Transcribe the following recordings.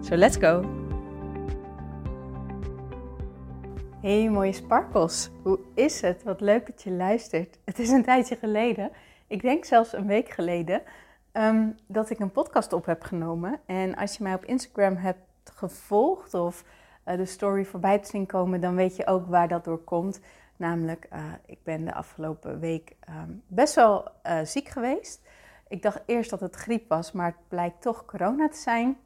So let's go! Hey mooie sparkels, hoe is het? Wat leuk dat je luistert. Het is een tijdje geleden, ik denk zelfs een week geleden, um, dat ik een podcast op heb genomen. En als je mij op Instagram hebt gevolgd of uh, de story voorbij te zien komen, dan weet je ook waar dat door komt. Namelijk, uh, ik ben de afgelopen week um, best wel uh, ziek geweest. Ik dacht eerst dat het griep was, maar het blijkt toch corona te zijn.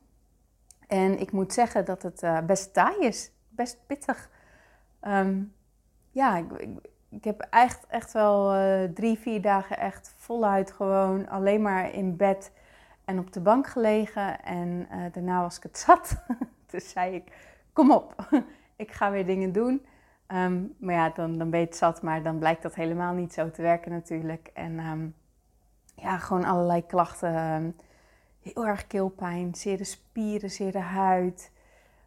En ik moet zeggen dat het uh, best taai is, best pittig. Um, ja, ik, ik, heb echt, echt wel uh, drie, vier dagen echt voluit gewoon alleen maar in bed en op de bank gelegen. En uh, daarna was ik het zat. dus zei ik, kom op, ik ga weer dingen doen. Um, maar ja, dan, dan ben je het zat, maar dan blijkt dat helemaal niet zo te werken natuurlijk. En um, ja, gewoon allerlei klachten heel erg keelpijn, zere spieren, zere huid,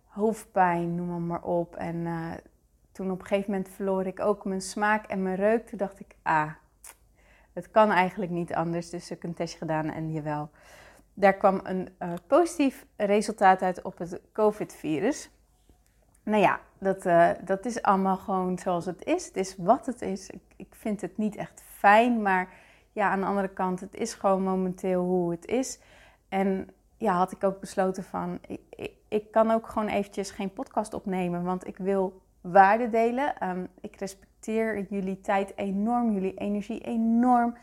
hoofdpijn, noem maar, op. En uh, toen op een gegeven moment verloor ik ook mijn smaak en mijn reuk. Toen dacht ik, ah, het kan eigenlijk niet anders. Dus ik een testje gedaan en jawel. Daar kwam een uh, positief resultaat uit op het COVID-virus. Nou ja, dat, uh, dat is allemaal gewoon zoals het is. Het is wat het is. Ik, ik vind het niet echt fijn, maar ja, aan de andere kant, het is gewoon momenteel hoe het is. En ja, had ik ook besloten van, ik, kan ook gewoon eventjes geen podcast opnemen, want ik wil waarde delen. Um, ik respecteer jullie tijd enorm, jullie energie enorm.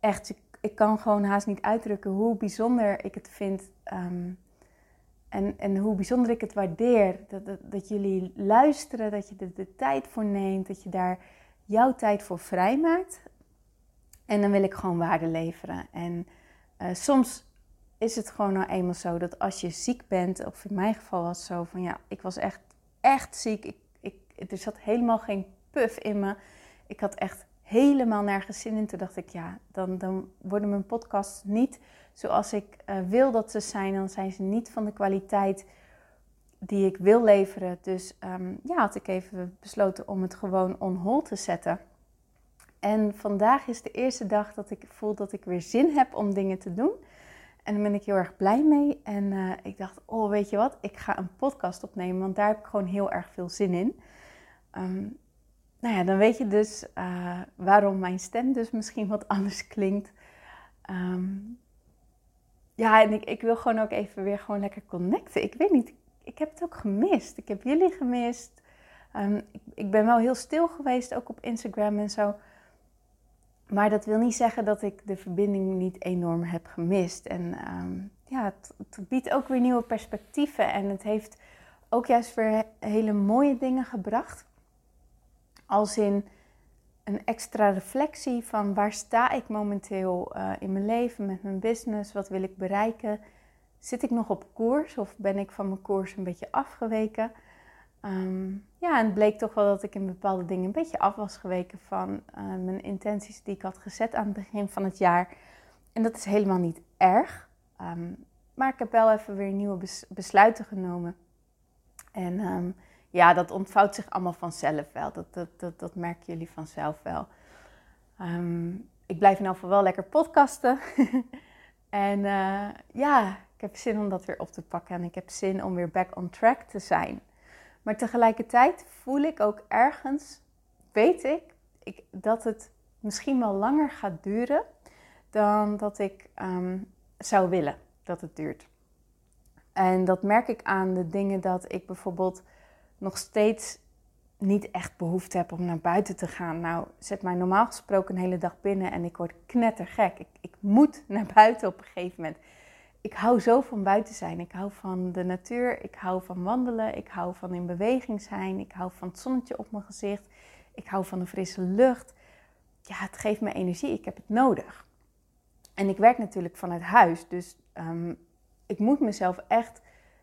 Echt, ik, kan gewoon haast niet uitdrukken hoe bijzonder ik het vind. Um, en, en hoe bijzonder ik het waardeer. Dat, dat, jullie luisteren, dat je er de, de tijd voor neemt, dat je daar jouw tijd voor vrijmaakt. En dan wil ik gewoon waarde leveren. En uh, soms is het gewoon nou eenmaal zo dat als je ziek bent, of in mijn geval was het zo van ja, ik was echt, echt ziek. Ik, ik, er zat helemaal geen puff in me. Ik had echt helemaal nergens zin in. Toen dacht ik, ja, dan, dan worden mijn podcasts niet zoals ik uh, wil dat ze zijn. Dan zijn ze niet van de kwaliteit die ik wil leveren. Dus um, ja, had ik even besloten om het gewoon on hold te zetten. En vandaag is de eerste dag dat ik voel dat ik weer zin heb om dingen te doen. En daar ben ik heel erg blij mee. En uh, ik dacht, oh weet je wat, ik ga een podcast opnemen, want daar heb ik gewoon heel erg veel zin in. Um, nou ja, dan weet je dus uh, waarom mijn stem dus misschien wat anders klinkt. Um, ja, en ik, ik, wil gewoon ook even weer gewoon lekker connecten. Ik weet niet, ik, heb het ook gemist. Ik heb jullie gemist. Ik, ik ben wel heel stil geweest, ook op Instagram en zo. Maar dat wil niet zeggen dat ik de verbinding niet enorm heb gemist. En um, ja, het, het, biedt ook weer nieuwe perspectieven. En het heeft ook juist weer hele mooie dingen gebracht. Als in een extra reflectie van waar sta ik momenteel uh, in mijn leven, met mijn business, wat wil ik bereiken. Zit ik nog op koers of ben ik van mijn koers een beetje afgeweken? Um, ja, en het bleek toch wel dat ik in bepaalde dingen een beetje af was geweken van uh, mijn intenties die ik had gezet aan het begin van het jaar. En dat is helemaal niet erg. Um, maar ik heb wel even weer nieuwe bes besluiten genomen. En um, ja, dat ontvouwt zich allemaal vanzelf wel. Dat, dat, dat, dat merken jullie vanzelf wel. ik blijf in ieder geval wel lekker podcasten. en uh, ja, ik heb zin om dat weer op te pakken. En ik heb zin om weer back on track te zijn. Maar tegelijkertijd voel ik ook ergens, weet ik, ik dat het misschien wel langer gaat duren dan dat ik um, zou willen dat het duurt. En dat merk ik aan de dingen dat ik bijvoorbeeld nog steeds niet echt behoefte heb om naar buiten te gaan. Nou, zet mij normaal gesproken een hele dag binnen en ik word knettergek. Ik, ik moet naar buiten op een gegeven moment ik hou zo van buiten zijn. Ik hou van de natuur. Ik hou van wandelen. Ik hou van in beweging zijn. Ik hou van het zonnetje op mijn gezicht. Ik hou van de frisse lucht. Ja, het geeft me energie. Ik heb het nodig. En ik werk natuurlijk vanuit huis. Dus um, ik moet mezelf echt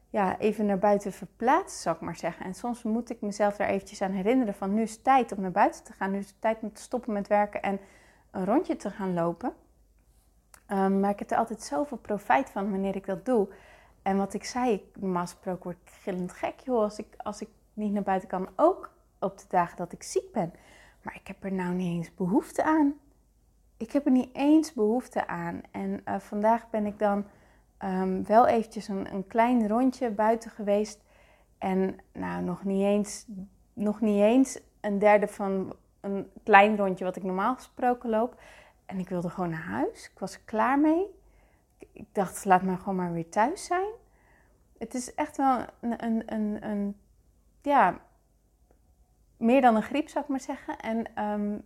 ja, even naar buiten verplaatsen, zou ik maar zeggen. En soms moet ik mezelf daar eventjes aan herinneren van nu is het tijd om naar buiten te gaan. Nu is het tijd om te stoppen met werken en een rondje te gaan lopen. Um, maar ik heb er altijd zoveel profijt van wanneer ik dat doe. En wat ik zei, normaal gesproken word ik gillend gek, joh, als ik, als ik niet naar buiten kan. Ook op de dagen dat ik ziek ben. Maar ik heb er nou niet eens behoefte aan. Ik heb er niet eens behoefte aan. En uh, vandaag ben ik dan um, wel eventjes een, een, klein rondje buiten geweest. En nou, nog niet, eens, nog niet eens een derde van een klein rondje wat ik normaal gesproken loop. En ik wilde gewoon naar huis. Ik was er klaar mee. Ik dacht, laat me gewoon maar weer thuis zijn. Het is echt wel een, een, een, een ja, meer dan een griep zou ik maar zeggen. En um,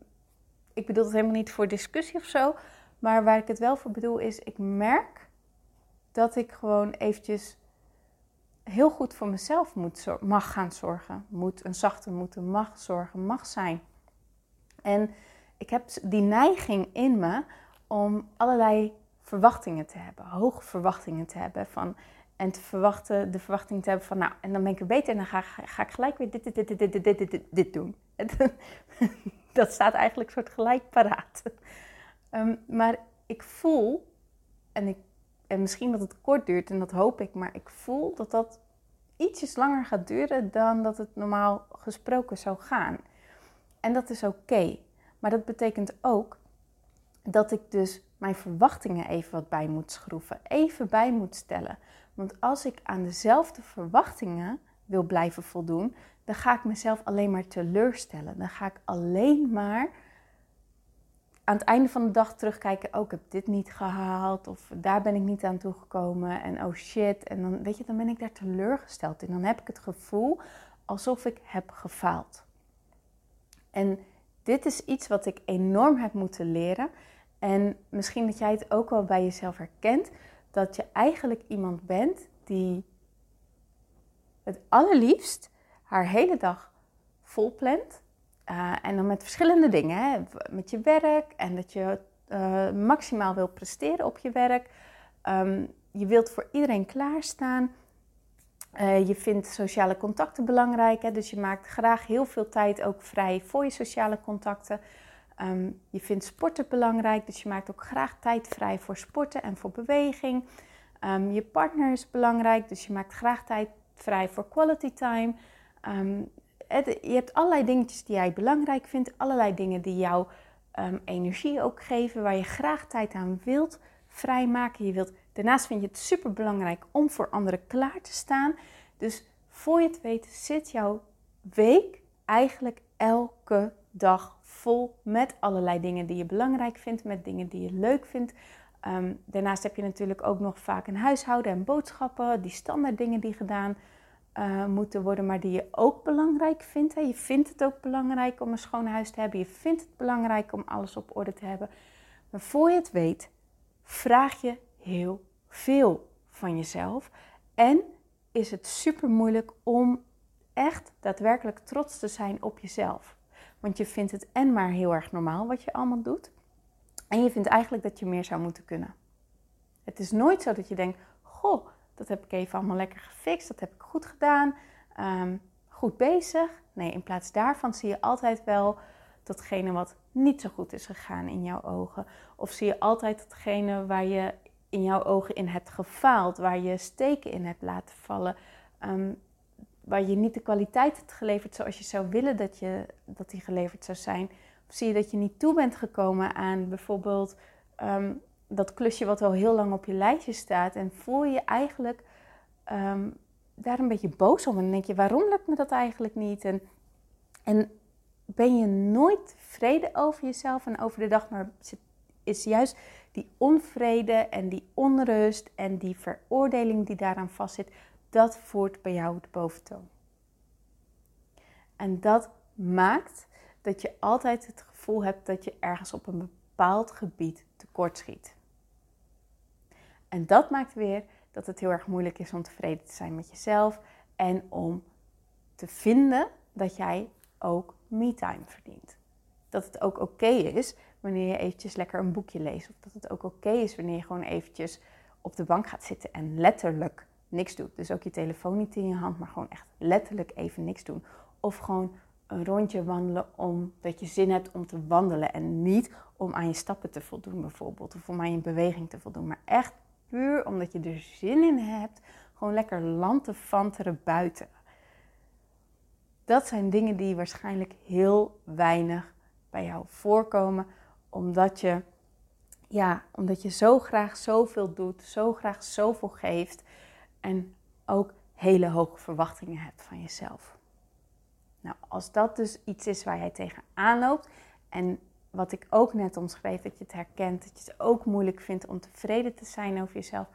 ik bedoel het helemaal niet voor discussie of zo. Maar waar ik het wel voor bedoel is, ik merk dat ik gewoon eventjes heel goed voor mezelf moet, mag gaan zorgen. Moet een zachte moeten, mag zorgen, mag zijn. En ik heb die neiging in me om allerlei verwachtingen te hebben, hoge verwachtingen te hebben van en te verwachten, de verwachting te hebben van, nou, en dan ben ik er beter en dan ga, ga ik gelijk weer dit, dit, dit, dit, dit, dit, dit, dit doen. Dat staat eigenlijk soort gelijk paraat. Ehm, maar ik voel, en, ik, en misschien dat het kort duurt en dat hoop ik, maar ik voel dat dat ietsjes langer gaat duren dan dat het normaal gesproken zou gaan. En dat is oké. Maar dat betekent ook dat ik dus mijn verwachtingen even wat bij moet schroeven, even bij moet stellen. Want als ik aan dezelfde verwachtingen wil blijven voldoen, dan ga ik mezelf alleen maar teleurstellen. Dan ga ik alleen maar aan het einde van de dag terugkijken, oh, ik heb dit niet gehaald of daar ben ik niet aan toegekomen en oh shit. En dan, weet je, dan ben ik daar teleurgesteld in. Dan heb ik het gevoel alsof ik heb gefaald. En dit is iets wat ik enorm heb moeten leren. En misschien dat jij het ook wel bij jezelf herkent, dat je eigenlijk iemand bent die het allerliefst haar hele dag vol plant. Uh, en dan met verschillende dingen. Hè? Met je werk en dat je uh, maximaal wil presteren op je werk. Um, je wilt voor iedereen klaarstaan. Uh, je vindt sociale contacten belangrijk. Hè? Dus je maakt graag heel veel tijd ook vrij voor je sociale contacten. Um, je vindt sporten belangrijk. Dus je maakt ook graag tijd vrij voor sporten en voor beweging. Um, je partner is belangrijk. Dus je maakt graag tijd vrij voor quality time. Um, je hebt allerlei dingetjes die jij belangrijk vindt, allerlei dingen die jou energie ook geven, waar je graag tijd aan wilt vrijmaken. Je wilt, daarnaast vind je het super belangrijk om voor anderen klaar te staan. Dus voor je het weet zit jouw week eigenlijk elke dag vol met allerlei dingen die je belangrijk vindt, met dingen die je leuk vindt. Um, daarnaast heb je natuurlijk ook nog vaak een huishouden en boodschappen, die standaard dingen die gedaan uh, moeten worden, maar die je ook belangrijk vindt. Hè. Je vindt het ook belangrijk om een schoon huis te hebben. Je vindt het belangrijk om alles op orde te hebben. Maar voor je het weet, vraag je heel veel van jezelf. En is het super moeilijk om echt daadwerkelijk trots te zijn op jezelf. Want je vindt het en maar heel erg normaal wat je allemaal doet. En je vindt eigenlijk dat je meer zou moeten kunnen. Het is nooit zo dat je denkt: Goh, dat heb ik even allemaal lekker gefixt. Dat heb ik goed gedaan. Ehm, goed bezig. Nee, in plaats daarvan zie je altijd wel datgene wat niet zo goed is gegaan in jouw ogen. Of zie je altijd datgene waar je in jouw ogen in hebt gefaald. Waar je steken in hebt laten vallen. Ehm, waar je niet de kwaliteit hebt geleverd zoals je zou willen dat, je, dat die geleverd zou zijn. Of zie je dat je niet toe bent gekomen aan bijvoorbeeld ehm, dat klusje wat al heel lang op je lijstje staat. En voel je eigenlijk um, daar een beetje boos om. En denk je, waarom lukt me dat eigenlijk niet? En, en ben je nooit tevreden over jezelf en over de dag, maar is juist die onvrede en die onrust en die veroordeling die daaraan vastzit, dat voert bij jou de boventoon. En dat maakt dat je altijd het gevoel hebt dat je ergens op een bepaald gebied tekortschiet. En dat maakt weer dat het heel erg moeilijk is om tevreden te zijn met jezelf en om te vinden dat jij ook me-time verdient. Dat het ook oké is wanneer je eventjes lekker een boekje leest. Of dat het ook oké is wanneer je gewoon eventjes op de bank gaat zitten en letterlijk niks doet. Dus ook je telefoon niet in je hand, maar gewoon echt letterlijk even niks doen. Of gewoon een rondje wandelen omdat je zin hebt om te wandelen. En niet om aan je stappen te voldoen bijvoorbeeld. Of om aan je beweging te voldoen. Maar echt puur omdat je er zin in hebt. Gewoon lekker lantefanteren buiten. Dat zijn dingen die waarschijnlijk heel weinig bij jou voorkomen. Omdat je, ja, omdat je zo graag zoveel doet. Zo graag zoveel geeft. En ook hele hoge verwachtingen hebt van jezelf. Nou, als dat dus iets is waar jij tegenaan loopt en wat ik ook net omschreef, dat je het herkent, dat je het ook moeilijk vindt om tevreden te zijn over jezelf.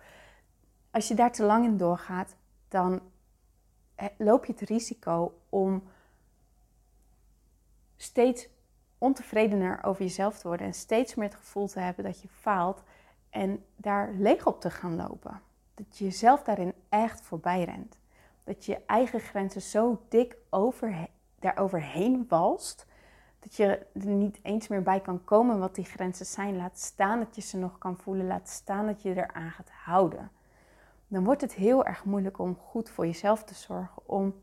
Als je daar te lang in doorgaat, dan loop je het risico om steeds ontevredener over jezelf te worden en steeds meer het gevoel te hebben dat je faalt en daar leeg op te gaan lopen. Dat je jezelf daarin echt voorbij rent. Dat je je eigen grenzen zo dik over, daar overheen walst. Dat je er niet eens meer bij kan komen wat die grenzen zijn. Laat staan dat je ze nog kan voelen. Laat staan dat je eraan gaat houden. Dan wordt het heel erg moeilijk om goed voor jezelf te zorgen. Om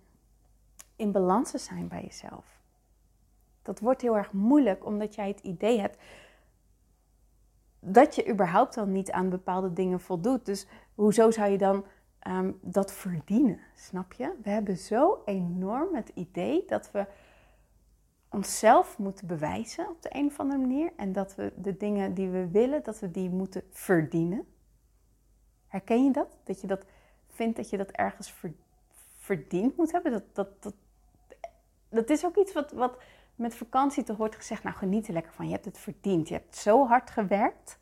in balans zijn bij jezelf. Dat wordt heel erg moeilijk omdat jij het idee hebt dat je überhaupt al niet aan bepaalde dingen voldoet. Dus hoezo zou je dan um, dat verdienen? Snap je? We hebben zo enorm het idee dat we onszelf moeten bewijzen op de een of andere manier. En dat we de dingen die we willen, dat we die moeten verdienen. Herken je dat? Dat je dat vindt dat je dat ergens verdiend moet hebben? Dat, dat, dat, dat is ook iets wat, wat met vakantie toch wordt gezegd, nou geniet er lekker van, je hebt het verdiend, je hebt zo hard gewerkt.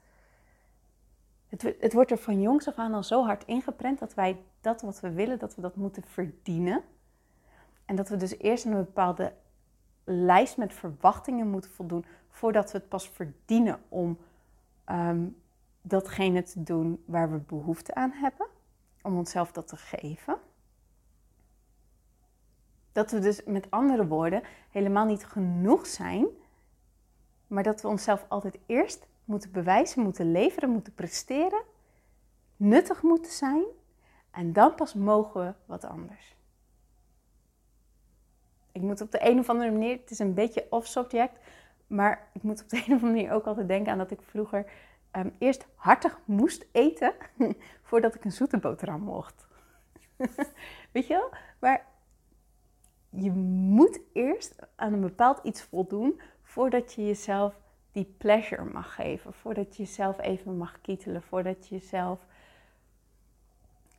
Het, het wordt er van jongs af aan al zo hard ingeprent dat wij dat wat we willen, dat we dat moeten verdienen. En dat we dus eerst een bepaalde lijst met verwachtingen moeten voldoen voordat we het pas verdienen om um, datgene te doen waar we behoefte aan hebben. Om onszelf dat te geven. Dat we dus met andere woorden helemaal niet genoeg zijn, maar dat we onszelf altijd eerst moeten bewijzen, moeten leveren, moeten presteren, nuttig moeten zijn en dan pas mogen we wat anders. Ik moet op de een of andere manier, het is een beetje off-subject, maar ik moet op de een of andere manier ook altijd denken aan dat ik vroeger um, eerst hartig moest eten voordat ik een zoete boterham mocht. Weet je wel? Maar je moet eerst aan een bepaald iets voldoen voordat je jezelf die pleasure mag geven. Voordat je jezelf even mag kietelen. Voordat je jezelf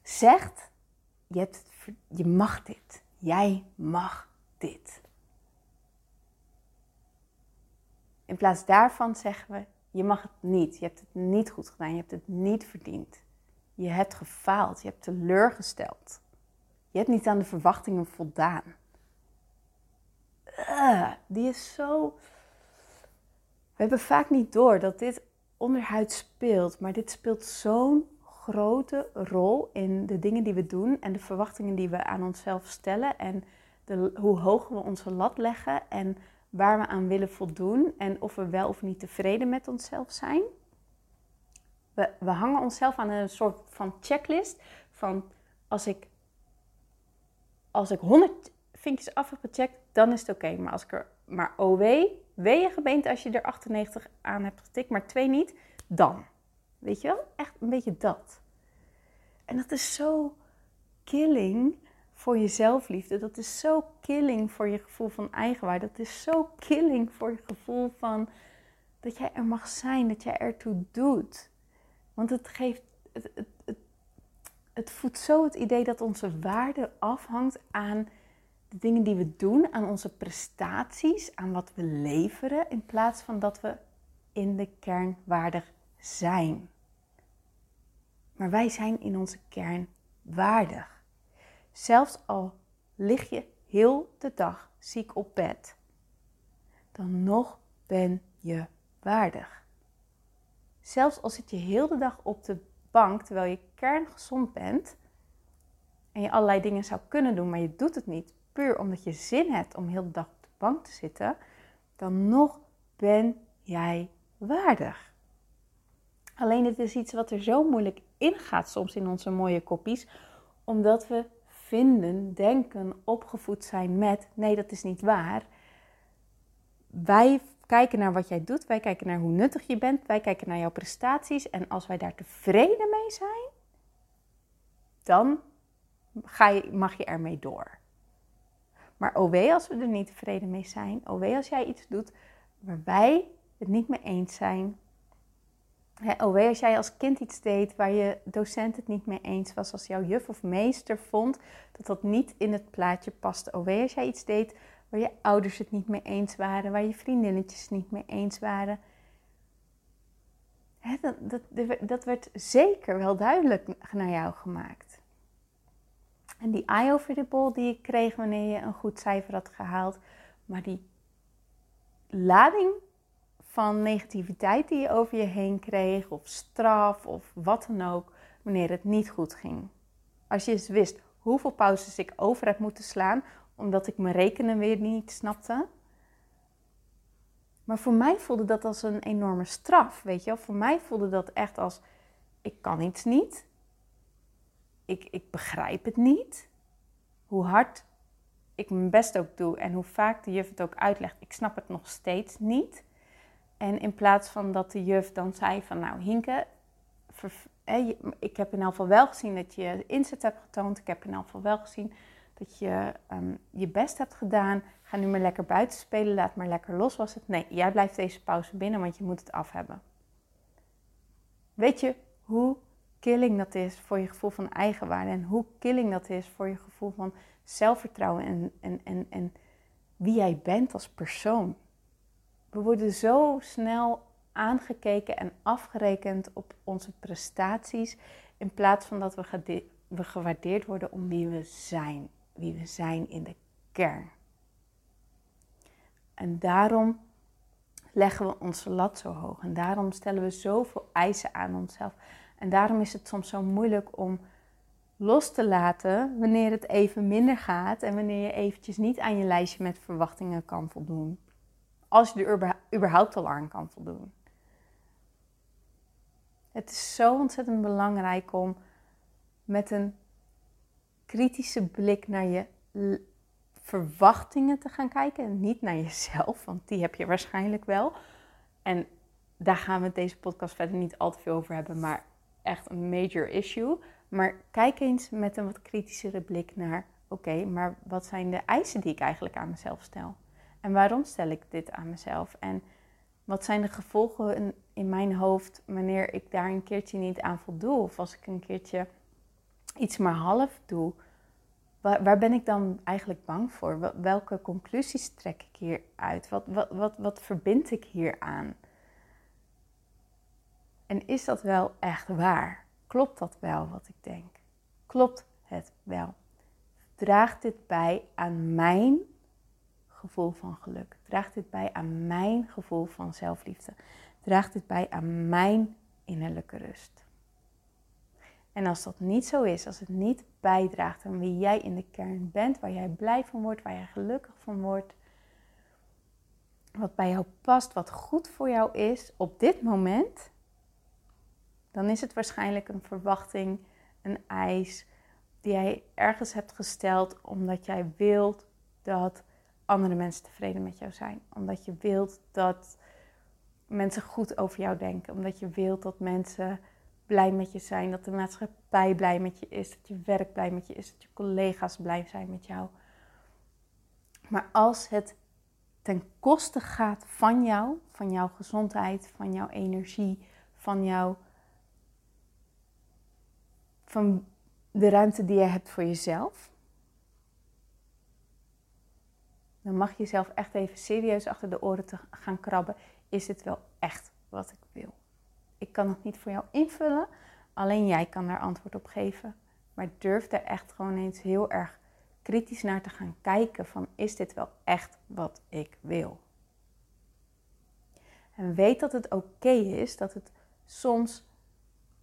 zegt: je, hebt je mag dit. Jij mag dit. In plaats daarvan zeggen we: je mag het niet. Je hebt het niet goed gedaan. Je hebt het niet verdiend. Je hebt gefaald. Je hebt teleurgesteld. Je hebt niet aan de verwachtingen voldaan. Uh, die is zo we hebben vaak niet door dat dit onderhuid speelt, maar dit speelt zo'n grote rol in de dingen die we doen en de verwachtingen die we aan onszelf stellen en de, hoe hoog we onze lat leggen en waar we aan willen voldoen en of we wel of niet tevreden met onszelf zijn. We, we hangen onszelf aan een soort van checklist van als ik, als ik 100 vinkjes af heb gecheckt, dan is het oké. Maar als ik er maar OW je gebeente als je er 98 aan hebt getikt, maar twee niet, dan. Weet je wel? Echt een beetje dat. En dat is zo killing voor je zelfliefde. Dat is zo killing voor je gevoel van eigenwaarde. Dat is zo killing voor je gevoel van dat jij er mag zijn, dat jij ertoe doet. Want het geeft, het, het, het voedt zo het idee dat onze waarde afhangt aan de dingen die we doen, aan onze prestaties, aan wat we leveren, in plaats van dat we in de kern waardig zijn. Maar wij zijn in onze kern waardig. Zelfs al lig je heel de dag ziek op bed, dan nog ben je waardig. Zelfs al zit je heel de dag op de bank terwijl je kerngezond bent en je allerlei dingen zou kunnen doen, maar je doet het niet, puur omdat je zin hebt om heel de dag op de bank te zitten, dan nog ben jij waardig. Alleen het is iets wat er zo moeilijk in gaat soms in onze mooie koppies, Omdat we vinden, denken, opgevoed zijn met nee, dat is niet waar. Wij kijken naar wat jij doet, wij kijken naar hoe nuttig je bent, wij kijken naar jouw prestaties en als wij daar tevreden mee zijn, dan ga je, mag je ermee door. Maar OW als we er niet tevreden mee zijn, OW als jij iets doet waar wij het niet mee eens zijn. OW als jij als kind iets deed waar je docent het niet mee eens was, als jouw juf of meester vond dat dat niet in het plaatje paste. OW als jij iets deed waar je ouders het niet mee eens waren, waar je vriendinnetjes niet mee eens waren. dat, dat, dat werd zeker wel duidelijk naar jou gemaakt. En die eye over the ball die je kreeg wanneer je een goed cijfer had gehaald. Maar die lading van negativiteit die je over je heen kreeg, of straf of wat dan ook, wanneer het niet goed ging. Als je eens wist hoeveel pauzes ik over heb moeten slaan, omdat ik mijn rekenen weer niet snapte. Maar voor mij voelde dat als een enorme straf, weet je wel. Voor mij voelde dat echt als, ik kan iets niet ik, ik begrijp het niet. Hoe hard ik mijn best ook doe en hoe vaak de juf het ook uitlegt, ik snap het nog steeds niet. En in plaats van dat de juf dan zei van nou Hinke, ik heb in elk geval wel gezien dat je inzet hebt getoond. Ik heb in elk geval wel gezien dat je um, je best hebt gedaan. Ga nu maar lekker buiten spelen, laat maar lekker los was het. Nee, jij blijft deze pauze binnen, want je moet het af hebben. Weet je hoe killing dat is voor je gevoel van eigenwaarde en hoe killing dat is voor je gevoel van zelfvertrouwen en, en, en, en wie jij bent als persoon. We worden zo snel aangekeken en afgerekend op onze prestaties in plaats van dat we, gewaardeerd worden om wie we zijn, wie we zijn in de kern. En daarom leggen we onze lat zo hoog en daarom stellen we zoveel eisen aan onszelf. En daarom is het soms zo moeilijk om los te laten wanneer het even minder gaat en wanneer je eventjes niet aan je lijstje met verwachtingen kan voldoen. Als je er überhaupt al aan kan voldoen. Het is zo ontzettend belangrijk om met een kritische blik naar je verwachtingen te gaan kijken en niet naar jezelf, want die heb je waarschijnlijk wel. En daar gaan we deze podcast verder niet al te veel over hebben, maar echt een major issue. Maar kijk eens met een wat kritischere blik naar: oké, maar wat zijn de eisen die ik eigenlijk aan mezelf stel? En waarom stel ik dit aan mezelf? En wat zijn de gevolgen in mijn hoofd wanneer ik daar een keertje niet aan voldoe? Of als ik een keertje iets maar half doe? Waar, ben ik dan eigenlijk bang voor? Welke conclusies trek ik hier uit? Wat, wat, wat, wat verbind ik hier aan? En is dat wel echt waar? Klopt dat wel wat ik denk? Klopt het wel? Draagt dit bij aan mijn gevoel van geluk? Draagt dit bij aan mijn gevoel van zelfliefde? Draagt dit bij aan mijn innerlijke rust? En als dat niet zo is, als het niet bijdraagt aan wie jij in de kern bent, waar jij blij van wordt, waar jij gelukkig van wordt, wat bij jou past, wat goed voor jou is op dit moment, dan is het waarschijnlijk een verwachting, een eis die jij ergens hebt gesteld omdat jij wilt dat andere mensen tevreden met jou zijn. Omdat je wilt dat mensen goed over jou denken. Omdat je wilt dat mensen blij met je zijn. Dat de maatschappij blij met je is. Dat je werk blij met je is. Dat je collega's blij zijn met jou. Maar als het ten koste gaat van jou, van jouw gezondheid, van jouw energie, van jouw van de ruimte die je hebt voor jezelf, dan mag je jezelf echt even serieus achter de oren te gaan krabben. Is dit wel echt wat ik wil? Ik kan het niet voor jou invullen, alleen jij kan daar antwoord op geven. Maar durf daar echt gewoon eens heel erg kritisch naar te gaan kijken van is dit wel echt wat ik wil? En weet dat het oké is dat het soms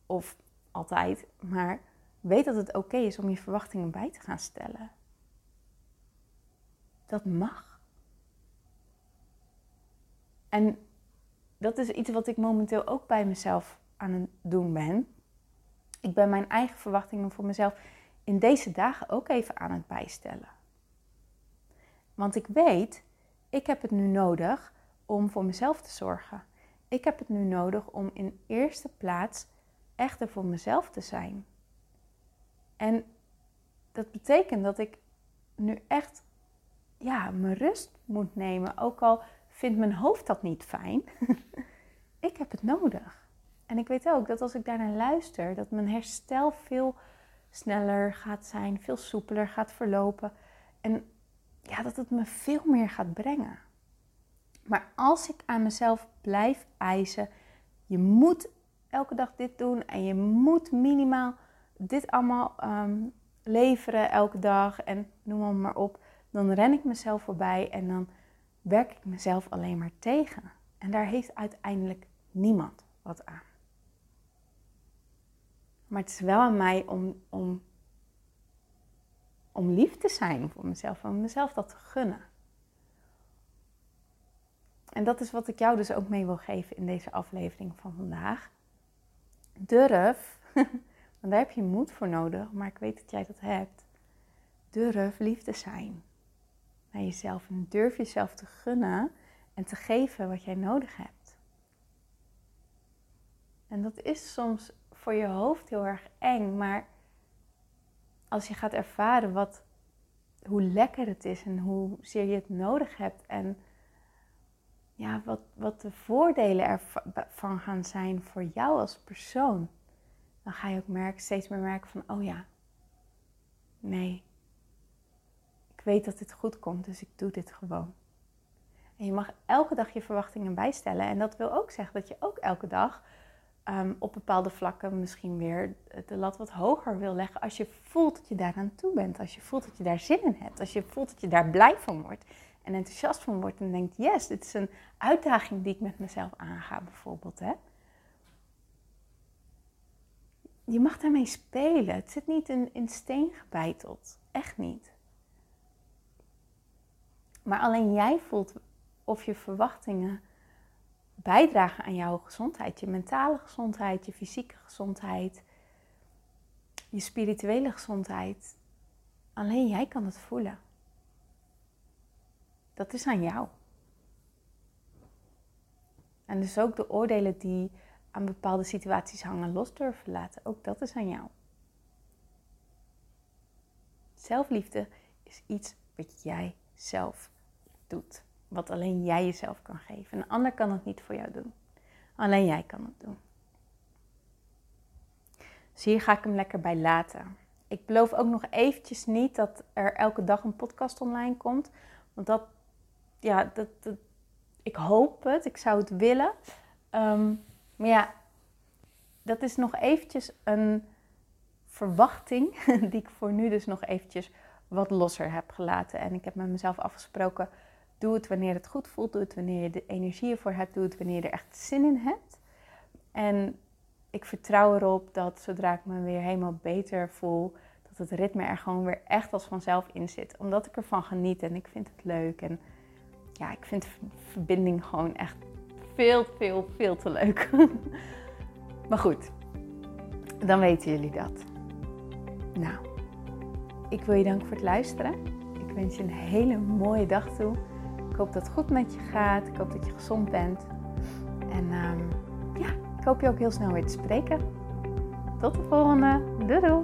of altijd, maar weet dat het oké is om je verwachtingen bij te gaan stellen. Dat mag. En dat is iets wat ik momenteel ook bij mezelf aan het doen ben. Ik ben mijn eigen verwachtingen voor mezelf in deze dagen ook even aan het bijstellen. Want ik weet, ik heb het nu nodig om voor mezelf te zorgen. Ik heb het nu nodig om in eerste plaats echt er voor mezelf te zijn. En dat betekent dat ik nu echt ja, mijn rust moet nemen. Ook al vindt mijn hoofd dat niet fijn. ik heb het nodig. En ik weet ook dat als ik daarnaar luister, dat mijn herstel veel sneller gaat zijn, veel soepeler gaat verlopen. En ja, dat het me veel meer gaat brengen. Maar als ik aan mezelf blijf eisen, je moet elke dag dit doen en je moet minimaal dit allemaal ehm, leveren elke dag en noem maar op, dan ren ik mezelf voorbij en dan werk ik mezelf alleen maar tegen. En daar heeft uiteindelijk niemand wat aan. Maar het is wel aan mij om, om, om lief te zijn voor mezelf, om mezelf dat te gunnen. En dat is wat ik jou dus ook mee wil geven in deze aflevering van vandaag. Durf, want daar heb je moed voor nodig, maar ik weet dat jij dat hebt. Durf lief te zijn naar jezelf en durf jezelf te gunnen en te geven wat jij nodig hebt. En dat is soms voor je hoofd heel erg eng, maar als je gaat ervaren wat, hoe lekker het is en hoe zeer je het nodig hebt en ja, wat, wat de voordelen ervan gaan zijn voor jou als persoon, dan ga je ook merken, steeds meer merken van, oh ja, nee, ik weet dat dit goed komt, dus ik doe dit gewoon. En je mag elke dag je verwachtingen bijstellen. En dat wil ook zeggen dat je ook elke dag um, op bepaalde vlakken misschien weer de lat wat hoger wil leggen. Als je voelt dat je daaraan toe bent. Als je voelt dat je daar zin in hebt. Als je voelt dat je daar blij van wordt en enthousiast van wordt en denkt, yes, dit is een uitdaging die ik met mezelf aanga bijvoorbeeld. Hè? Je mag daarmee spelen. Het zit niet in, in steen gebeiteld. Echt niet. Maar alleen jij voelt of je verwachtingen bijdragen aan jouw gezondheid. Je mentale gezondheid, je fysieke gezondheid, je spirituele gezondheid. Alleen jij kan het voelen. Dat is aan jou. En dus ook de oordelen die aan bepaalde situaties hangen los durven laten, ook dat is aan jou. Zelfliefde is iets wat jij zelf doet. Wat alleen jij jezelf kan geven. Een ander kan het niet voor jou doen. Alleen jij kan het doen. Dus hier ga ik hem lekker bij laten. Ik beloof ook nog eventjes niet dat er elke dag een podcast online komt. Want dat ja, dat, ik hoop het, ik zou het willen. Ehm, maar ja, dat is nog eventjes een verwachting die ik voor nu dus nog eventjes wat losser heb gelaten. En ik heb met mezelf afgesproken, doe het wanneer het goed voelt, doe het wanneer je de energie ervoor hebt, doe het wanneer je er echt zin in hebt. En ik vertrouw erop dat zodra ik me weer helemaal beter voel, dat het ritme er gewoon weer echt als vanzelf in zit. Omdat ik ervan geniet en ik vind het leuk en ja, ik vind verbinding gewoon echt veel, veel, veel te leuk. maar goed, dan weten jullie dat. Nou, ik wil je danken voor het luisteren. Ik wens je een hele mooie dag toe. Ik hoop dat het goed met je gaat. Ik hoop dat je gezond bent. En um, ja, ik hoop je ook heel snel weer te spreken. Tot de volgende. Doei!